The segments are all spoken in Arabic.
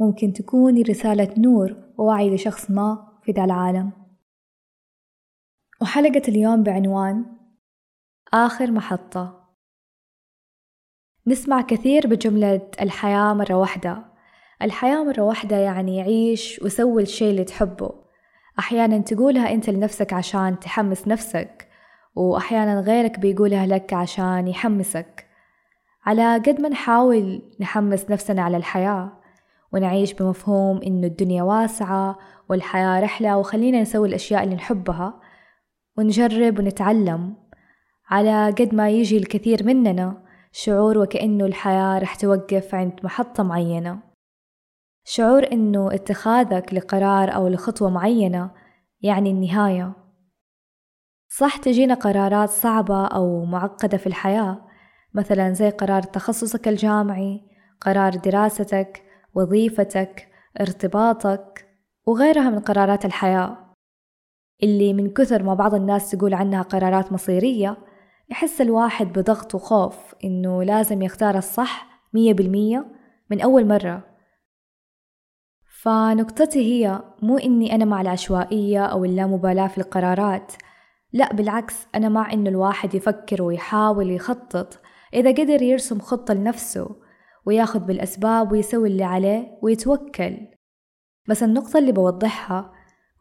ممكن تكون رسالة نور ووعي لشخص ما في ذا العالم. وحلقة اليوم بعنوان آخر محطة. نسمع كثير بجملة الحياة مرة واحدة. الحياة مرة واحدة يعني عيش وسوي الشي اللي تحبه. أحيانا تقولها أنت لنفسك عشان تحمس نفسك وأحيانا غيرك بيقولها لك عشان يحمسك. على قد ما نحاول نحمس نفسنا على الحياة ونعيش بمفهوم إنه الدنيا واسعة والحياة رحلة وخلينا نسوي الأشياء اللي نحبها ونجرب ونتعلم على قد ما يجي الكثير مننا شعور وكأنه الحياة رح توقف عند محطة معينة. شعور إنه اتخاذك لقرار أو لخطوة معينة يعني النهاية. صح تجينا قرارات صعبة أو معقدة في الحياة مثلا زي قرار تخصصك الجامعي قرار دراستك وظيفتك ارتباطك وغيرها من قرارات الحياة. اللي من كثر ما بعض الناس تقول عنها قرارات مصيرية يحس الواحد بضغط وخوف إنه لازم يختار الصح مية بالمية من أول مرة. فنقطتي هي مو إني أنا مع العشوائية أو اللامبالاة في القرارات لا بالعكس أنا مع إنه الواحد يفكر ويحاول يخطط إذا قدر يرسم خطة لنفسه وياخد بالأسباب ويسوي اللي عليه ويتوكل. بس النقطة اللي بوضحها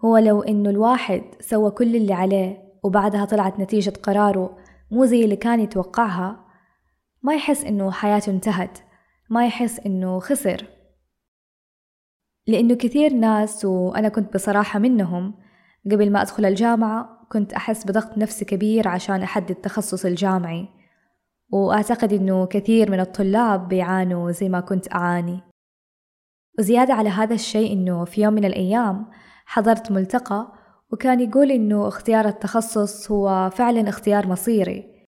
هو لو إنه الواحد سوى كل اللي عليه وبعدها طلعت نتيجة قراره مو زي اللي كان يتوقعها ما يحس إنه حياته انتهت ما يحس إنه خسر. لأنه كثير ناس وأنا كنت بصراحة منهم قبل ما أدخل الجامعة كنت أحس بضغط نفسي كبير عشان أحدد تخصص الجامعي. وأعتقد إنه كثير من الطلاب بيعانوا زي ما كنت أعاني. وزيادة على هذا الشيء إنه في يوم من الأيام حضرت ملتقى وكان يقول إنه اختيار التخصص هو فعلا اختيار مصيري.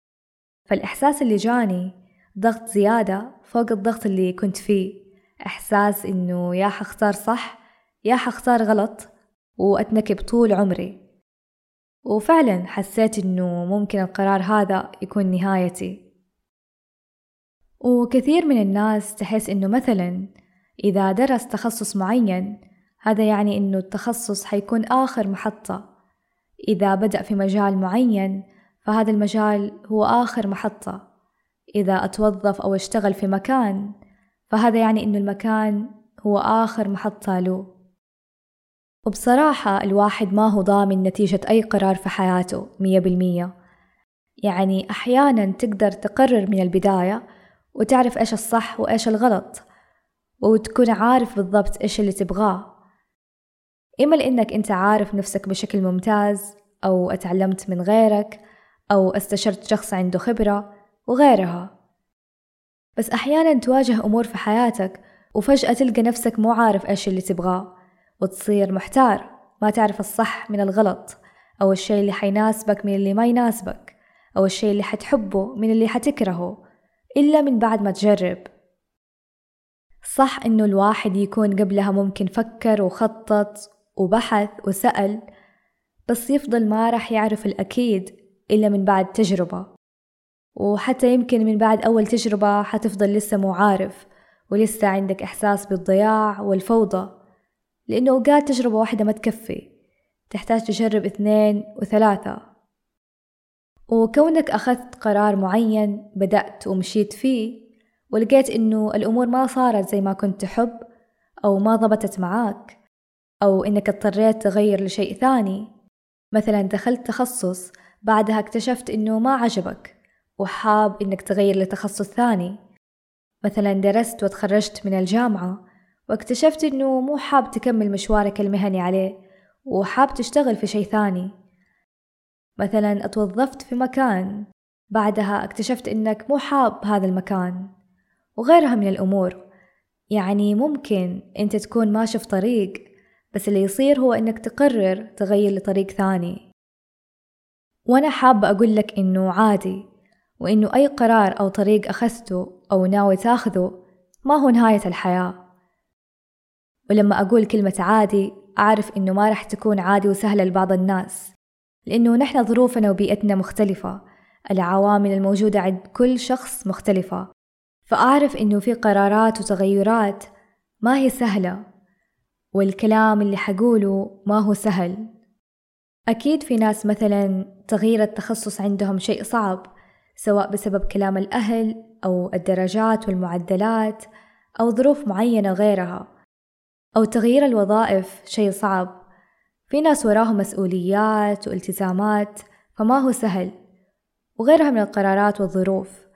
فالإحساس اللي جاني ضغط زيادة فوق الضغط اللي كنت فيه. إحساس إنه يا حختار صح يا حختار غلط وأتنكب طول عمري. وفعلا حسيت إنه ممكن القرار هذا يكون نهايتي. وكثير من الناس تحس إنه مثلا إذا درس تخصص معين هذا يعني إنه التخصص حيكون آخر محطة. إذا بدأ في مجال معين فهذا المجال هو آخر محطة. إذا أتوظف أو أشتغل في مكان فهذا يعني إنه المكان هو آخر محطة له. وبصراحة الواحد ما هو ضامن نتيجة أي قرار في حياته مية بالمية. يعني أحيانا تقدر تقرر من البداية وتعرف إيش الصح وإيش الغلط وتكون عارف بالضبط إيش اللي تبغاه. إما لأنك أنت عارف نفسك بشكل ممتاز أو أتعلمت من غيرك أو استشرت شخص عنده خبرة وغيرها. بس أحيانا تواجه أمور في حياتك وفجأة تلقى نفسك مو عارف إيش اللي تبغاه وتصير محتار ما تعرف الصح من الغلط أو الشيء اللي حيناسبك من اللي ما يناسبك أو الشيء اللي حتحبه من اللي حتكرهه. إلا من بعد ما تجرب. صح إنه الواحد يكون قبلها ممكن فكر وخطط وبحث وسأل بس يفضل ما راح يعرف الأكيد إلا من بعد تجربة. وحتى يمكن من بعد أول تجربة حتفضل لسه مو عارف ولسه عندك إحساس بالضياع والفوضى لأنه أوقات تجربة واحدة ما تكفي. تحتاج تجرب اثنين وثلاثة. وكونك أخذت قرار معين بدأت ومشيت فيه ولقيت إنه الأمور ما صارت زي ما كنت تحب أو ما ضبطت معاك أو إنك اضطريت تغير لشيء ثاني. مثلا دخلت تخصص بعدها اكتشفت إنه ما عجبك وحاب إنك تغير لتخصص ثاني. مثلا درست وتخرجت من الجامعة واكتشفت إنه مو حاب تكمل مشوارك المهني عليه وحاب تشتغل في شيء ثاني. مثلا أتوظفت في مكان بعدها اكتشفت إنك مو حاب هذا المكان وغيرها من الأمور. يعني ممكن أنت تكون ماشي في طريق بس اللي يصير هو إنك تقرر تغير لطريق ثاني. وأنا حابة أقول لك إنه عادي وإنه أي قرار أو طريق أخذته أو ناوي تاخذه ما هو نهاية الحياة. ولما أقول كلمة عادي أعرف إنه ما رح تكون عادي وسهلة لبعض الناس. لأنه نحن ظروفنا وبيئتنا مختلفة. العوامل الموجودة عند كل شخص مختلفة. فأعرف إنه في قرارات وتغيرات ما هي سهلة والكلام اللي حقوله ما هو سهل. أكيد في ناس مثلا تغيير التخصص عندهم شيء صعب سواء بسبب كلام الأهل أو الدرجات والمعدلات أو ظروف معينة غيرها أو تغيير الوظائف شيء صعب. في ناس وراهم مسؤوليات والتزامات فما هو سهل. وغيرها من القرارات والظروف.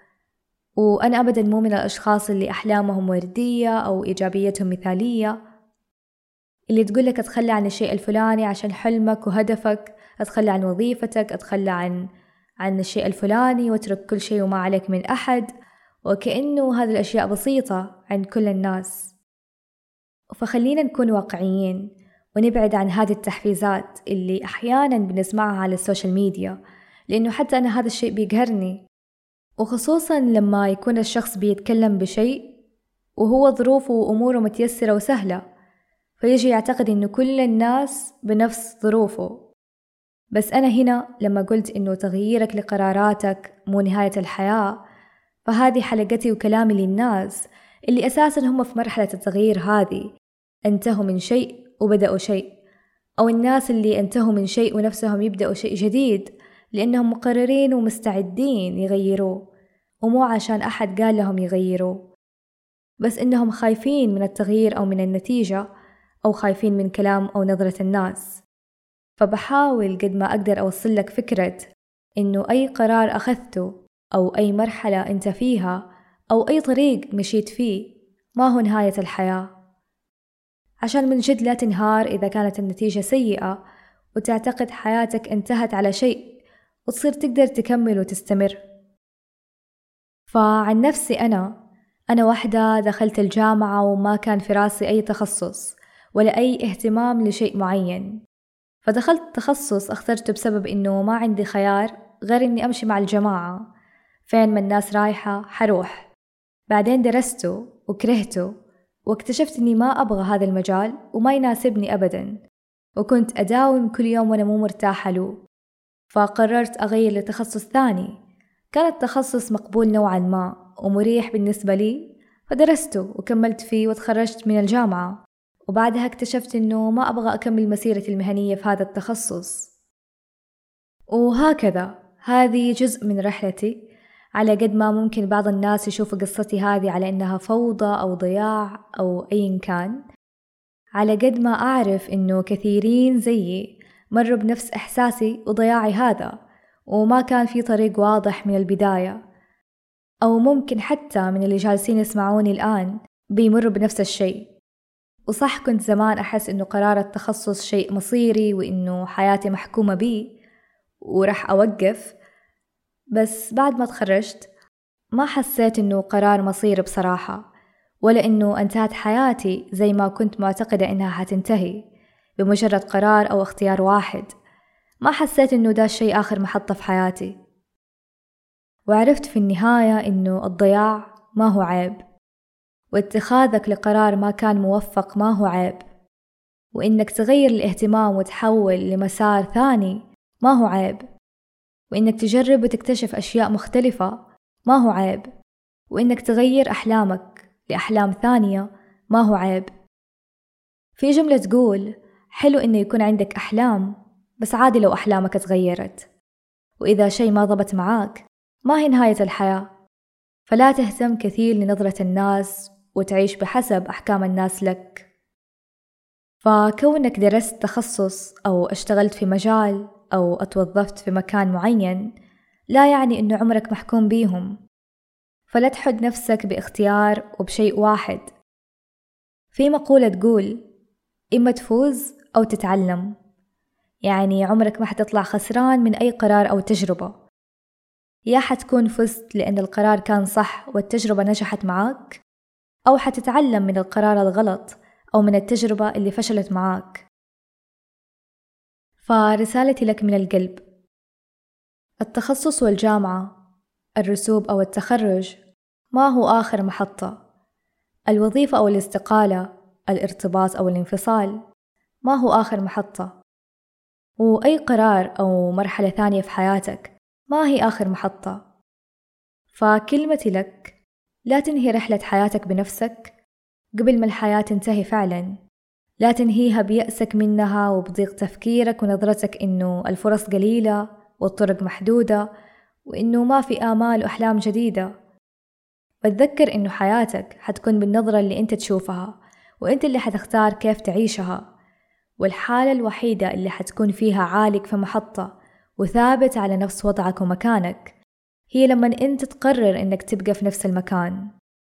وأنا أبدا مو من الأشخاص اللي أحلامهم وردية أو إيجابيتهم مثالية. اللي تقولك أتخلى عن الشيء الفلاني عشان حلمك وهدفك أتخلى عن وظيفتك أتخلى عن عن الشيء الفلاني واترك كل شيء وما عليك من أحد. وكأنه هذه الأشياء بسيطة عند كل الناس. فخلينا نكون واقعيين. ونبعد عن هذه التحفيزات اللي أحيانا بنسمعها على السوشيال ميديا لأنه حتى أنا هذا الشيء بيقهرني. وخصوصا لما يكون الشخص بيتكلم بشيء وهو ظروفه وأموره متيسرة وسهلة فيجي يعتقد إنه كل الناس بنفس ظروفه. بس أنا هنا لما قلت إنه تغييرك لقراراتك مو نهاية الحياة فهذه حلقتي وكلامي للناس اللي أساسا هم في مرحلة التغيير هذه. انتهوا من شيء وبدأوا شيء. أو الناس اللي انتهوا من شيء ونفسهم يبدأوا شيء جديد لأنهم مقررين ومستعدين يغيروه ومو عشان أحد قال لهم يغيروه بس إنهم خايفين من التغيير أو من النتيجة أو خايفين من كلام أو نظرة الناس. فبحاول قد ما أقدر أوصل لك فكرة إنه أي قرار أخذته أو أي مرحلة أنت فيها أو أي طريق مشيت فيه ما هو نهاية الحياة. عشان من جد لا تنهار إذا كانت النتيجة سيئة وتعتقد حياتك انتهت على شيء وتصير تقدر تكمل وتستمر. فعن نفسي أنا أنا واحدة دخلت الجامعة وما كان في راسي أي تخصص ولا أي اهتمام لشيء معين. فدخلت تخصص اخترته بسبب إنه ما عندي خيار غير إني أمشي مع الجماعة. فين ما الناس رايحة حروح. بعدين درسته وكرهته واكتشفت إني ما أبغى هذا المجال وما يناسبني أبدا وكنت أداوم كل يوم وأنا مو مرتاحة له. فقررت أغير لتخصص ثاني. كان التخصص مقبول نوعا ما ومريح بالنسبة لي فدرسته وكملت فيه وتخرجت من الجامعة. وبعدها اكتشفت إنه ما أبغى أكمل مسيرتي المهنية في هذا التخصص. وهكذا. هذه جزء من رحلتي. على قد ما ممكن بعض الناس يشوفوا قصتي هذه على إنها فوضى أو ضياع أو أي كان. على قد ما أعرف إنه كثيرين زيي مروا بنفس إحساسي وضياعي هذا وما كان في طريق واضح من البداية. أو ممكن حتى من اللي جالسين يسمعوني الآن بيمروا بنفس الشيء. وصح كنت زمان أحس إنه قرار التخصص شيء مصيري وإنه حياتي محكومة بيه ورح أوقف بس بعد ما تخرجت ما حسيت إنه قرار مصيري بصراحة ولا إنه أنتهت حياتي زي ما كنت معتقدة إنها حتنتهي بمجرد قرار أو اختيار واحد. ما حسيت إنه ده الشيء آخر محطة في حياتي. وعرفت في النهاية إنه الضياع ما هو عيب واتخاذك لقرار ما كان موفق ما هو عيب وإنك تغير الاهتمام وتحول لمسار ثاني ما هو عيب. وإنك تجرب وتكتشف أشياء مختلفة ما هو عيب. وإنك تغير أحلامك لأحلام ثانية ما هو عيب. في جملة تقول حلو إنه يكون عندك أحلام بس عادي لو أحلامك تغيرت. وإذا شي ما ضبط معاك ما هي نهاية الحياة. فلا تهتم كثير لنظرة الناس وتعيش بحسب أحكام الناس لك. فكونك درست تخصص أو اشتغلت في مجال أو أتوظفت في مكان معين لا يعني إنه عمرك محكوم بيهم. فلا تحد نفسك باختيار وبشيء واحد. في مقولة تقول إما تفوز أو تتعلم. يعني عمرك ما حتطلع خسران من أي قرار أو تجربة. يا حتكون فزت لأن القرار كان صح والتجربة نجحت معاك أو حتتعلم من القرار الغلط أو من التجربة اللي فشلت معاك. فرسالتي لك من القلب. التخصص والجامعة. الرسوب أو التخرج. ما هو آخر محطة؟ الوظيفة أو الاستقالة. الارتباط أو الانفصال. ما هو آخر محطة؟ وأي قرار أو مرحلة ثانية في حياتك؟ ما هي آخر محطة؟ فكلمتي لك. لا تنهي رحلة حياتك بنفسك. قبل ما الحياة تنتهي فعلا. لا تنهيها بيأسك منها وبضيق تفكيرك ونظرتك إنه الفرص قليلة والطرق محدودة وإنه ما في آمال وأحلام جديدة. بتذكر إنه حياتك حتكون بالنظرة اللي أنت تشوفها وأنت اللي حتختار كيف تعيشها والحالة الوحيدة اللي حتكون فيها عالق في محطة وثابت على نفس وضعك ومكانك هي لما أنت تقرر إنك تبقى في نفس المكان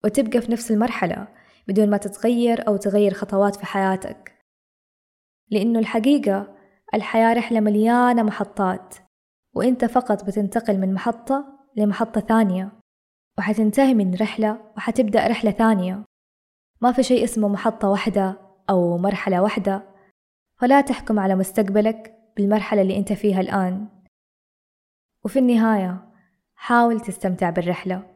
وتبقى في نفس المرحلة. بدون ما تتغير أو تغير خطوات في حياتك. لأنه الحقيقة الحياة رحلة مليانة محطات وإنت فقط بتنتقل من محطة لمحطة ثانية وحتنتهي من رحلة وحتبدأ رحلة ثانية. ما في شيء اسمه محطة واحدة أو مرحلة واحدة فلا تحكم على مستقبلك بالمرحلة اللي أنت فيها الآن. وفي النهاية حاول تستمتع بالرحلة.